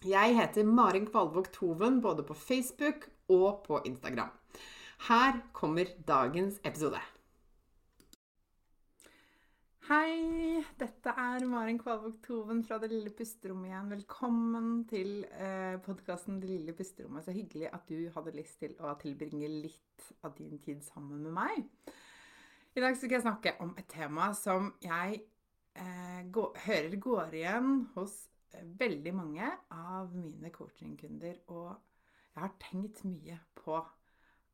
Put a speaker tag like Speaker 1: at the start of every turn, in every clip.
Speaker 1: Jeg heter Marin Kvalvåg Toven både på Facebook og på Instagram. Her kommer dagens episode. Hei, dette er Marin Kvalvåg Toven fra Det lille pusterommet igjen. Velkommen til eh, podkasten Det lille pusterommet. Så hyggelig at du hadde lyst til å tilbringe litt av din tid sammen med meg. I dag skal jeg snakke om et tema som jeg eh, går, hører går igjen hos veldig mange av mine coachingkunder, og jeg har tenkt mye på,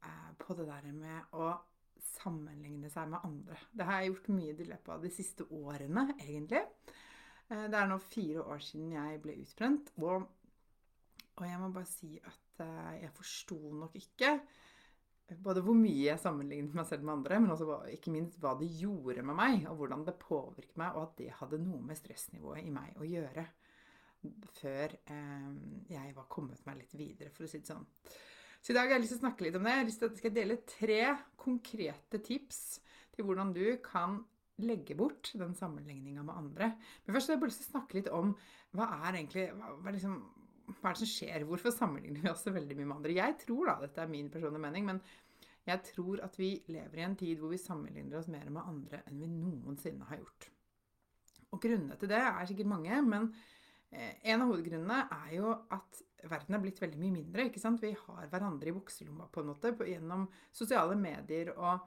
Speaker 1: eh, på det der med å sammenligne seg med andre. Det har jeg gjort mye i løpet av de siste årene, egentlig. Eh, det er nå fire år siden jeg ble utbrent, og, og jeg må bare si at eh, jeg forsto nok ikke både hvor mye jeg sammenlignet meg selv med andre, men også ikke minst hva det gjorde med meg, og hvordan det påvirket meg, og at det hadde noe med stressnivået i meg å gjøre før eh, jeg var kommet meg litt videre, for å si det sånn. Så i dag har jeg lyst til å snakke litt om det. Jeg har lyst til at jeg skal dele tre konkrete tips til hvordan du kan legge bort den sammenligninga med andre. Men først har jeg bare lyst til å snakke litt om hva er egentlig hva, hva, liksom, hva er det som skjer? Hvorfor sammenligner vi oss så veldig mye med andre? Jeg tror da, dette er min personlige mening, men jeg tror at vi lever i en tid hvor vi sammenligner oss mer med andre enn vi noensinne har gjort. Og grunnene til det er sikkert mange, men en av hovedgrunnene er jo at verden er blitt veldig mye mindre. ikke sant? Vi har hverandre i bukselomma på en måte gjennom sosiale medier og,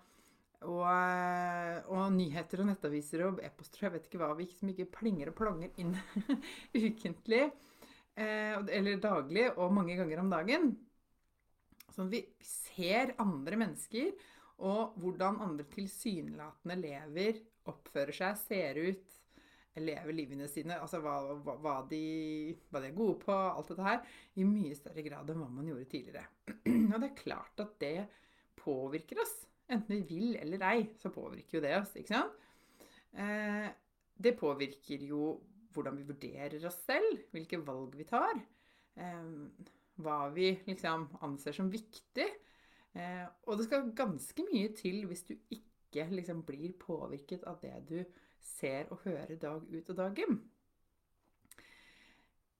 Speaker 1: og, eh, og nyheter og nettaviser og e-poster jeg vet ikke hva vi som ikke plinger og plonger inn ukentlig eh, eller daglig og mange ganger om dagen. Sånn vi ser andre mennesker og hvordan andre tilsynelatende lever, oppfører seg, ser ut, lever livene sine, altså hva, hva, de, hva, de, er gode på, alt dette her, i mye større grad enn hva man gjorde tidligere. Og det er klart at det påvirker oss. Enten vi vil eller ei, så påvirker jo det oss. ikke sant? Eh, det påvirker jo hvordan vi vurderer oss selv, hvilke valg vi tar. Eh, hva vi liksom anser som viktig. Eh, og det skal ganske mye til hvis du ikke liksom blir påvirket av det du ser og hører dag ut og dag inn.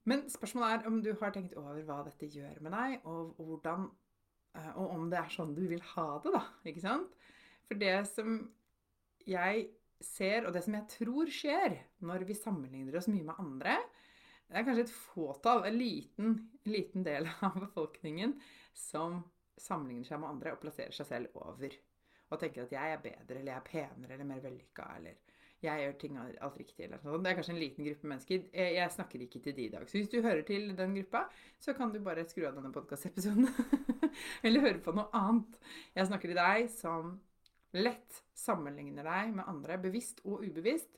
Speaker 1: Men spørsmålet er om du har tenkt over hva dette gjør med deg, og, hvordan, eh, og om det er sånn du vil ha det, da. Ikke sant? For det som jeg ser, og det som jeg tror skjer når vi sammenligner oss mye med andre, det er kanskje et fåtall, en liten, liten del av befolkningen, som sammenligner seg med andre og plasserer seg selv over. Og tenker at jeg er bedre, eller jeg er penere, eller mer vellykka, eller jeg gjør ting alt riktig. eller sånn. Det er kanskje en liten gruppe mennesker. Jeg snakker ikke til de i dag. Så hvis du hører til den gruppa, så kan du bare skru av denne podkastepisoden. eller høre på noe annet. Jeg snakker til deg som lett sammenligner deg med andre, bevisst og ubevisst,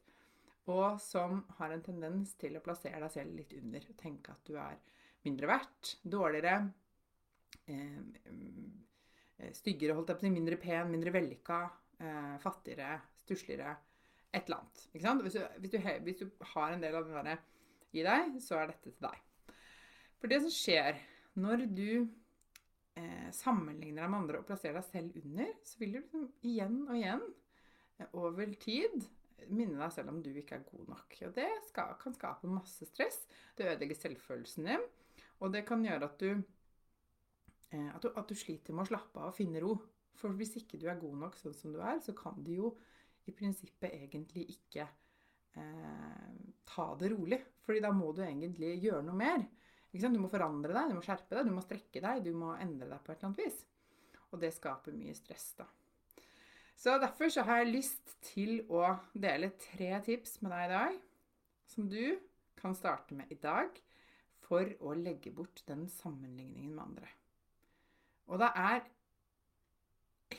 Speaker 1: og som har en tendens til å plassere deg selv litt under. Tenke at du er mindre verdt, dårligere, eh, eh styggere, holdt jeg på å si, mindre pen, mindre vellykka, eh, fattigere, stussligere et eller annet. Ikke sant? Hvis du, hvis, du, hvis du, har en del av det der i deg, så er dette til deg. For det som skjer når du eh, sammenligner deg med andre og plasserer deg selv under, så vil du liksom igjen og igjen eh, over tid minne deg selv om du ikke er god nok. Og det skal, kan skape masse stress. Det ødelegger selvfølelsen din. Og det kan gjøre at du, eh, at du, at du sliter med å slappe av og finne ro. For hvis ikke du er god nok sånn som du er, så kan du jo prinsippet egentlig ikke eh, ta det rolig. Fordi da må du egentlig gjøre noe mer. Du må forandre deg, du må skjerpe deg, du må strekke deg, du må endre deg på et eller annet vis. Og det skaper mye stress, da. Så derfor så har jeg lyst til å dele tre tips med deg i dag, som du kan starte med i dag for å legge bort den sammenligningen med andre. Og det er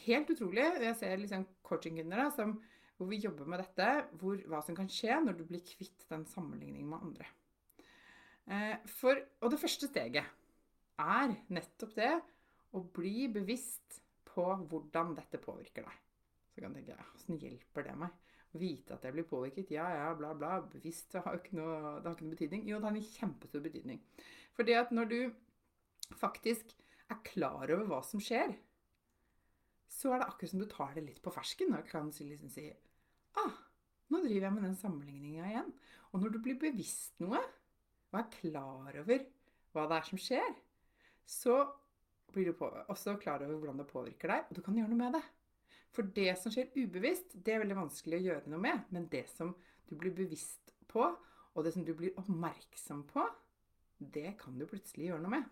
Speaker 1: helt utrolig Jeg ser liksom coachingkunder hvor vi jobber med dette, hvor, hva som kan skje når du blir kvitt den sammenligningen med andre. Eh, for, og det første steget er nettopp det å bli bevisst på hvordan dette påvirker deg. Så kan du tenke åssen hjelper det meg? Å vite at jeg blir påvirket? Ja, ja, bla, bla. Bevisst det har ikke noe, det har ikke noe betydning. Jo, det har en kjempestor betydning. Fordi at når du faktisk er klar over hva som skjer, så er det akkurat som du tar det litt på fersken og kan liksom si Ah, nå driver jeg med den sammenligninga igjen. Og når du blir bevisst noe, og er klar over hva det er som skjer, så blir du også klar over hvordan det påvirker deg, og du kan gjøre noe med det. For det som skjer ubevisst, det er veldig vanskelig å gjøre noe med. Men det som du blir bevisst på, og det som du blir oppmerksom på, det kan du plutselig gjøre noe med.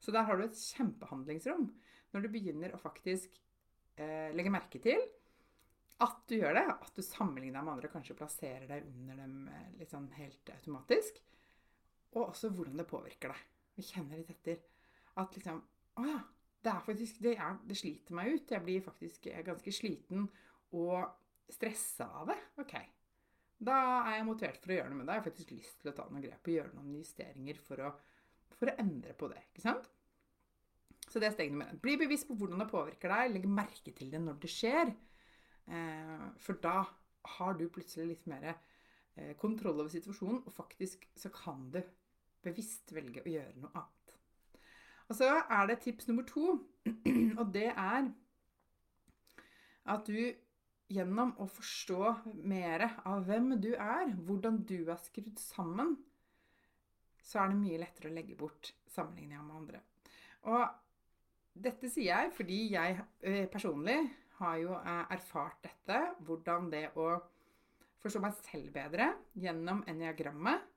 Speaker 1: Så der har du et kjempehandlingsrom når du begynner å faktisk eh, legge merke til at du gjør det, at du sammenligner deg med andre og kanskje plasserer deg under dem eh, litt sånn helt automatisk. Og også hvordan det påvirker deg. Vi kjenner litt etter at liksom Å ja, det faktisk det, er, det sliter meg ut. Jeg blir faktisk jeg ganske sliten og stressa av det. Ok. Da er jeg motivert for å gjøre noe med det. Jeg har faktisk lyst til å ta noen grep og gjøre noen justeringer for å, for å endre på det. ikke sant? Så det er steg nummer én. Bli bevisst på hvordan det påvirker deg. Legg merke til det når det skjer. Eh, for da har du plutselig litt mer eh, kontroll over situasjonen, og faktisk så kan du bevisst velge å gjøre noe annet. Og så er det tips nummer to, og det er at du gjennom å forstå mer av hvem du er, hvordan du er skrudd sammen, så er det mye lettere å legge bort sammenligninga med andre. Og dette sier jeg fordi jeg eh, personlig har jo eh, erfart dette. Hvordan det å forstå meg selv bedre gjennom eniagrammet,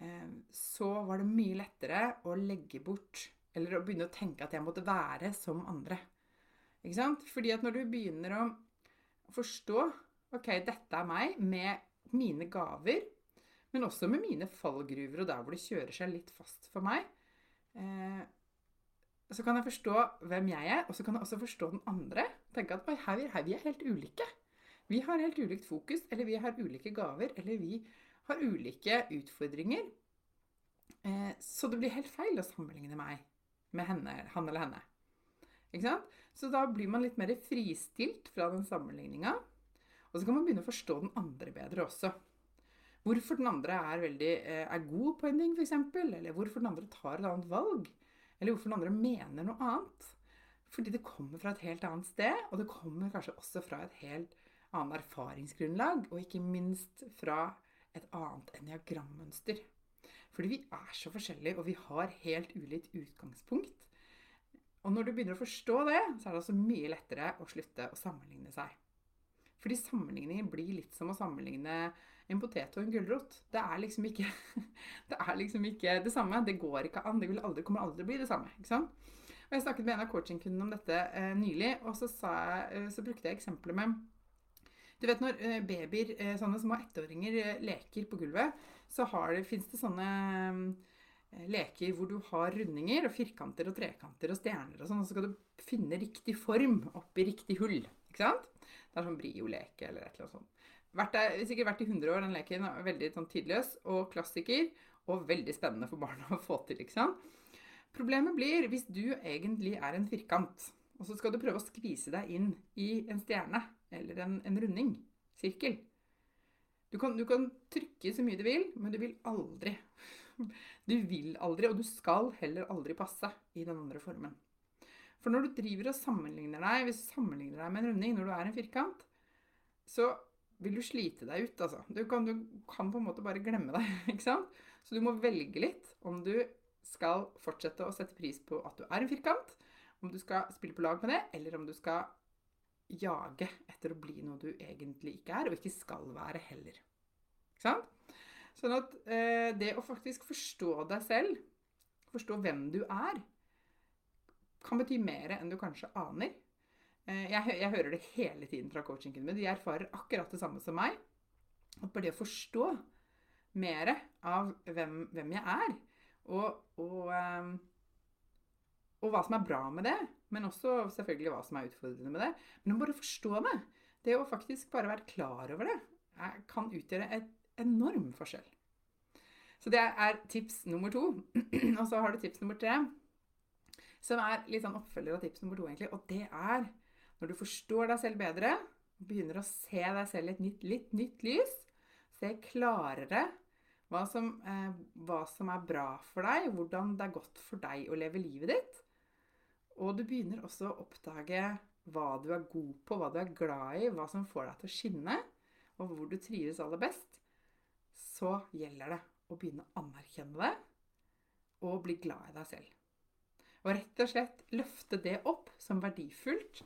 Speaker 1: eh, så var det mye lettere å legge bort eller å begynne å tenke at jeg måtte være som andre. Ikke sant? Fordi at når du begynner å forstå Ok, dette er meg med mine gaver, men også med mine fallgruver og der hvor det kjører seg litt fast for meg. Eh, så kan jeg forstå hvem jeg er, og så kan jeg også forstå den andre. Tenke at her, her, vi er helt ulike. Vi har helt ulikt fokus, eller vi har ulike gaver, eller vi har ulike utfordringer. Eh, så det blir helt feil å sammenligne meg med henne, han eller henne. Ikke sant? Så da blir man litt mer fristilt fra den sammenligninga. Og så kan man begynne å forstå den andre bedre også. Hvorfor den andre er, veldig, eh, er god på en ting, f.eks. Eller hvorfor den andre tar et annet valg. Eller hvorfor den andre mener noe annet. Fordi det kommer fra et helt annet sted, og det kommer kanskje også fra et helt annet erfaringsgrunnlag. Og ikke minst fra et annet enneagrammønster. Fordi vi er så forskjellige, og vi har helt ulikt utgangspunkt. Og når du begynner å forstå det, så er det også mye lettere å slutte å sammenligne seg. Fordi sammenligninger blir litt som å sammenligne en potet og en gulrot. Det er liksom ikke det, er liksom ikke det samme. Det går ikke an. Det aldri, kommer aldri til å bli det samme. ikke sant? Jeg snakket med en av coachingkundene om dette eh, nylig, og så, jeg, eh, så, brukte jeg eksempelet med Du vet når eh, babyer, eh, sånne små ettåringer, leker på gulvet, så fins det sånne leker hvor du har rundinger og firkanter og trekanter og stjerner og sånn, og så skal du finne riktig form oppi riktig hull. Ikke sant? Det er sånn Brio-leke eller et eller annet sånt. Vært der, sikkert vært i 100 år, den leken. Veldig sånn tidløs og klassiker. Og veldig spennende for barna å få til. ikke sant? Problemet blir hvis du egentlig er en firkant, og så skal du prøve å skvise deg inn i en stjerne eller en, en runding. Sirkel. Du kan, du kan, trykke så mye du vil, men du vil aldri Du vil aldri, og du skal heller aldri passe i den andre formen. For når du driver og sammenligner deg hvis du sammenligner deg med en runding når du er en firkant, så vil du slite deg ut, altså. Du kan, du kan på en måte bare glemme deg, ikke sant? Så du må velge litt om du skal fortsette å sette pris på at du er en firkant, om du skal spille på lag med det, eller om du skal jage etter å bli noe du egentlig ikke er, og ikke skal være heller. Ikke sant? Sånn at eh, det å faktisk forstå deg selv, forstå hvem du er, kan bety mer enn du kanskje aner. Eh, jeg, jeg, hører det hele tiden fra coachingen min. De erfarer akkurat det samme som meg. At bare det å forstå mer av hvem, hvem jeg er, og, og, um, og, hva som er bra med det, men også selvfølgelig hva som er utfordrende med det. Men du må bare forstå det, det å faktisk bare være klar over det, kan utgjøre et enorm forskjell. Så det er tips nummer to. og så har du tips nummer tre, som er litt sånn oppfølger av tips nummer to, egentlig. Og det er når du forstår deg selv bedre, begynner å se deg selv i et nytt, litt nytt lys, se klarere hva som, eh, hva som, er bra for deg, hvordan det er godt for deg å leve livet ditt. Og du begynner også å oppdage hva du er god på, hva du er glad i, hva som får deg til å skinne, og hvor du trives aller best. Så gjelder det å begynne å anerkjenne det og bli glad i deg selv. Og rett og slett løfte det opp som verdifullt,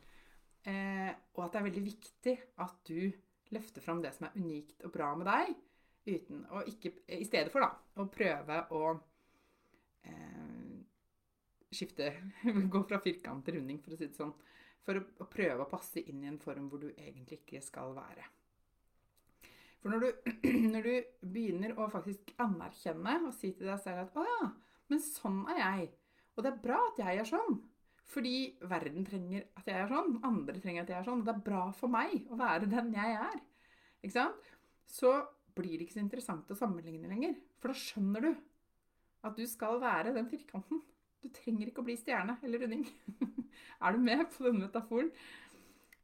Speaker 1: eh, og at det er veldig viktig at du løfter fram det som er unikt og bra med deg, uten å ikke I stedet for da, å prøve å eh, skifte Gå fra firkant til runding, for å si det sånn. For å, å, prøve å passe inn i en form hvor du egentlig ikke skal være. For når du, når du begynner å faktisk anerkjenne og si til deg selv at 'Å ja, men sånn er jeg', og det er bra at jeg er sånn, fordi verden trenger at jeg er sånn, andre trenger at jeg er sånn, og det er bra for meg å være den jeg er, ikke sant? så blir det ikke så interessant å sammenligne lenger. For da skjønner du at du skal være den firkanten. Du trenger ikke å bli stjerne eller runding. er du med på denne metaforen?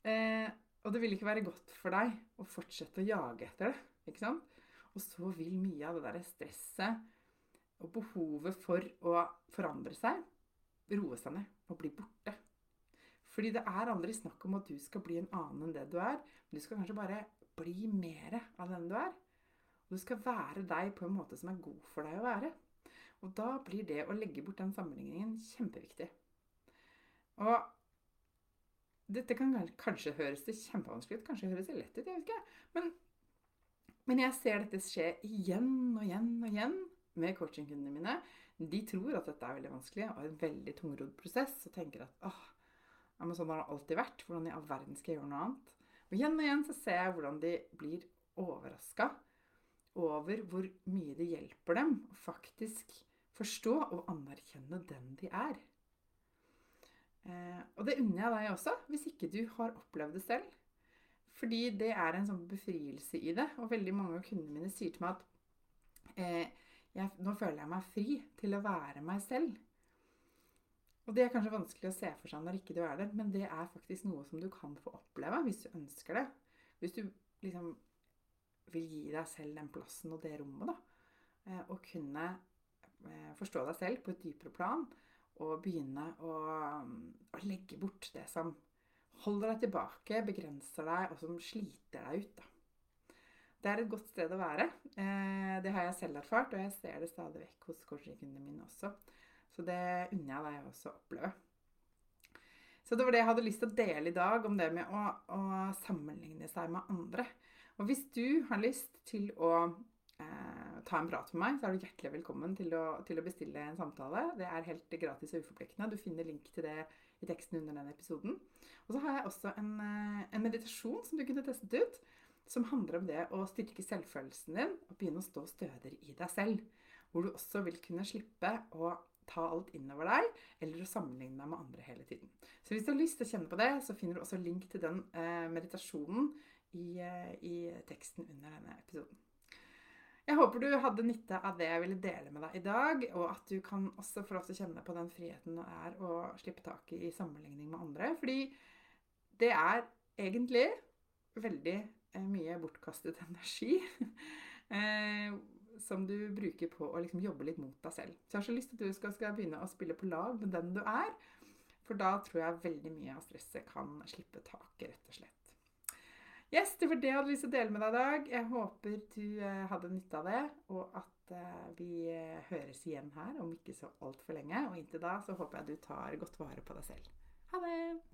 Speaker 1: Eh, og det vil ikke være godt for deg å fortsette å jage etter det. ikke sant? Og så vil mye av det der stresset og behovet for å forandre seg roe seg ned og bli borte. Fordi det er aldri snakk om at du skal bli en annen enn det du er. Men du skal kanskje bare bli mer av den du er. Og du skal være deg på en måte som er god for deg å være. Og da blir det å legge bort den sammenligningen kjempeviktig. Og dette kan kanskje høres det kjempevanskelig ut, kanskje høres det lett ut, jeg vet ikke. Men, men jeg ser dette skje igjen og igjen og igjen med coachingkundene mine. De tror at dette er veldig vanskelig og en veldig tungrodd prosess, og tenker at åh, ja, men sånn har det alltid vært. Hvordan i all verden skal jeg gjøre noe annet? Og igjen og igjen så ser jeg hvordan de blir overraska over hvor mye det hjelper dem å faktisk forstå og anerkjenne den de er. Eh, og det unner jeg deg også, hvis ikke du har opplevd det selv. Fordi det er en sånn befrielse i det. Og veldig mange av kundene mine sier til meg at eh, jeg, nå føler jeg meg fri til å være meg selv. Og det er kanskje vanskelig å se for seg når ikke du er der, men det er faktisk noe som du kan få oppleve hvis du ønsker det. Hvis du liksom vil gi deg selv den plassen og det rommet, da. Eh, og kunne eh, forstå deg selv på et dypere plan. Og begynne å, å legge bort det som holder deg tilbake, begrenser deg, og som sliter deg ut. da. Det er et godt sted å være. Eh, det har jeg selv erfart, og jeg ser det stadig vekk hos coachingkundene mine også. Så det unner jeg deg også å oppleve. Så det var det jeg hadde lyst til å dele i dag, om det med å, å sammenligne seg med andre. Og hvis du har lyst til å eh, ta en prat med meg, så er du hjertelig velkommen til å, til å, bestille en samtale. Det er helt gratis og uforpliktende. Du finner link til det i teksten under denne episoden. Og så har jeg også en, eh, en meditasjon som du kunne testet ut, som handler om det å styrke selvfølelsen din og begynne å stå stødigere i deg selv. Hvor du også vil kunne slippe å ta alt innover deg, eller å sammenligne deg med andre hele tiden. Så hvis du har lyst til å kjenne på det, så finner du også link til den eh, meditasjonen i, i teksten under denne episoden. Jeg håper du hadde nytte av det jeg ville dele med deg i dag, og at du kan også få lov til å kjenne på den friheten det er å slippe taket i sammenligning med andre. Fordi det er egentlig veldig eh, mye bortkastet energi eh, som du bruker på å liksom jobbe litt mot deg selv. Så jeg har så lyst til at du skal, skal begynne å spille på lag med den du er. For da tror jeg veldig mye av stresset kan slippe taket, rett og slett. Yes, det var det jeg hadde lyst til å dele med deg i dag. Jeg håper du eh, hadde nytte av det, og at eh, vi eh, høres igjen her om ikke så altfor lenge. Og inntil da så håper jeg du tar godt vare på deg selv. Ha det!